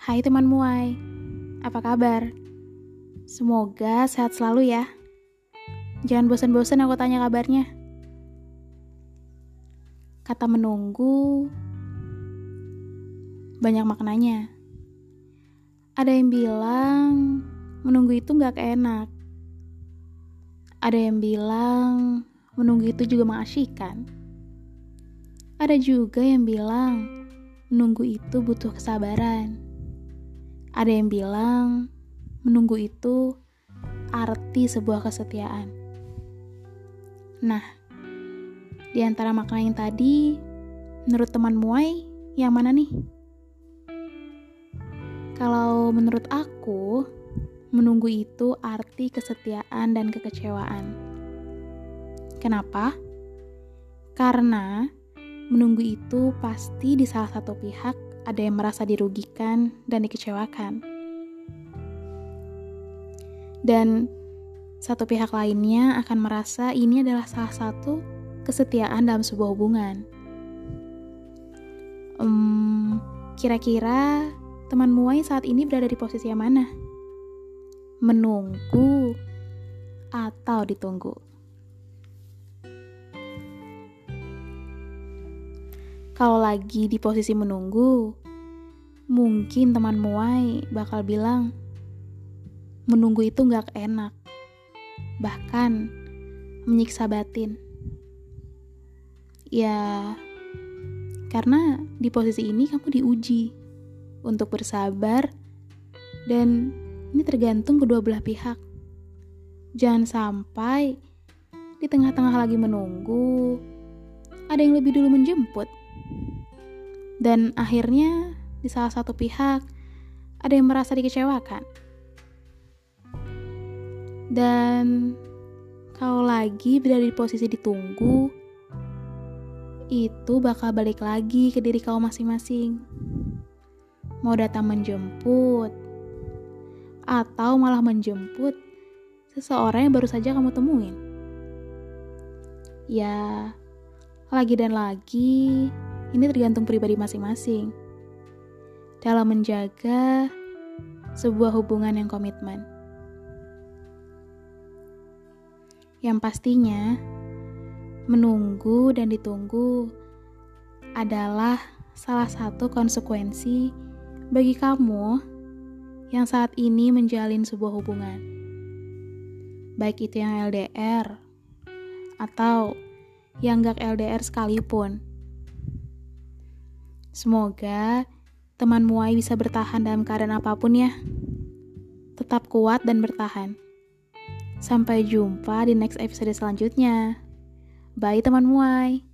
Hai teman muai, apa kabar? Semoga sehat selalu ya. Jangan bosan-bosan aku tanya kabarnya. Kata menunggu banyak maknanya. Ada yang bilang menunggu itu gak keenak. Ada yang bilang menunggu itu juga mengasyikkan. Ada juga yang bilang menunggu itu butuh kesabaran. Ada yang bilang menunggu itu arti sebuah kesetiaan. Nah, di antara makna yang tadi, menurut teman Muai, yang mana nih? Kalau menurut aku, menunggu itu arti kesetiaan dan kekecewaan. Kenapa? Karena menunggu itu pasti di salah satu pihak ada yang merasa dirugikan dan dikecewakan. Dan satu pihak lainnya akan merasa ini adalah salah satu kesetiaan dalam sebuah hubungan. Um, kira-kira teman Muai saat ini berada di posisi yang mana? Menunggu atau ditunggu? Kalau lagi di posisi menunggu, mungkin teman muai bakal bilang, menunggu itu gak enak, bahkan menyiksa batin. Ya, karena di posisi ini kamu diuji untuk bersabar dan ini tergantung kedua belah pihak. Jangan sampai di tengah-tengah lagi menunggu, ada yang lebih dulu menjemput dan akhirnya di salah satu pihak ada yang merasa dikecewakan. Dan kalau lagi berada di posisi ditunggu, itu bakal balik lagi ke diri kau masing-masing. Mau datang menjemput, atau malah menjemput seseorang yang baru saja kamu temuin. Ya, lagi dan lagi ini tergantung pribadi masing-masing dalam menjaga sebuah hubungan yang komitmen. Yang pastinya, menunggu dan ditunggu adalah salah satu konsekuensi bagi kamu yang saat ini menjalin sebuah hubungan. Baik itu yang LDR atau yang gak LDR sekalipun. Semoga teman Muai bisa bertahan dalam keadaan apa pun ya. Tetap kuat dan bertahan. Sampai jumpa di next episode selanjutnya. Bye teman Muai.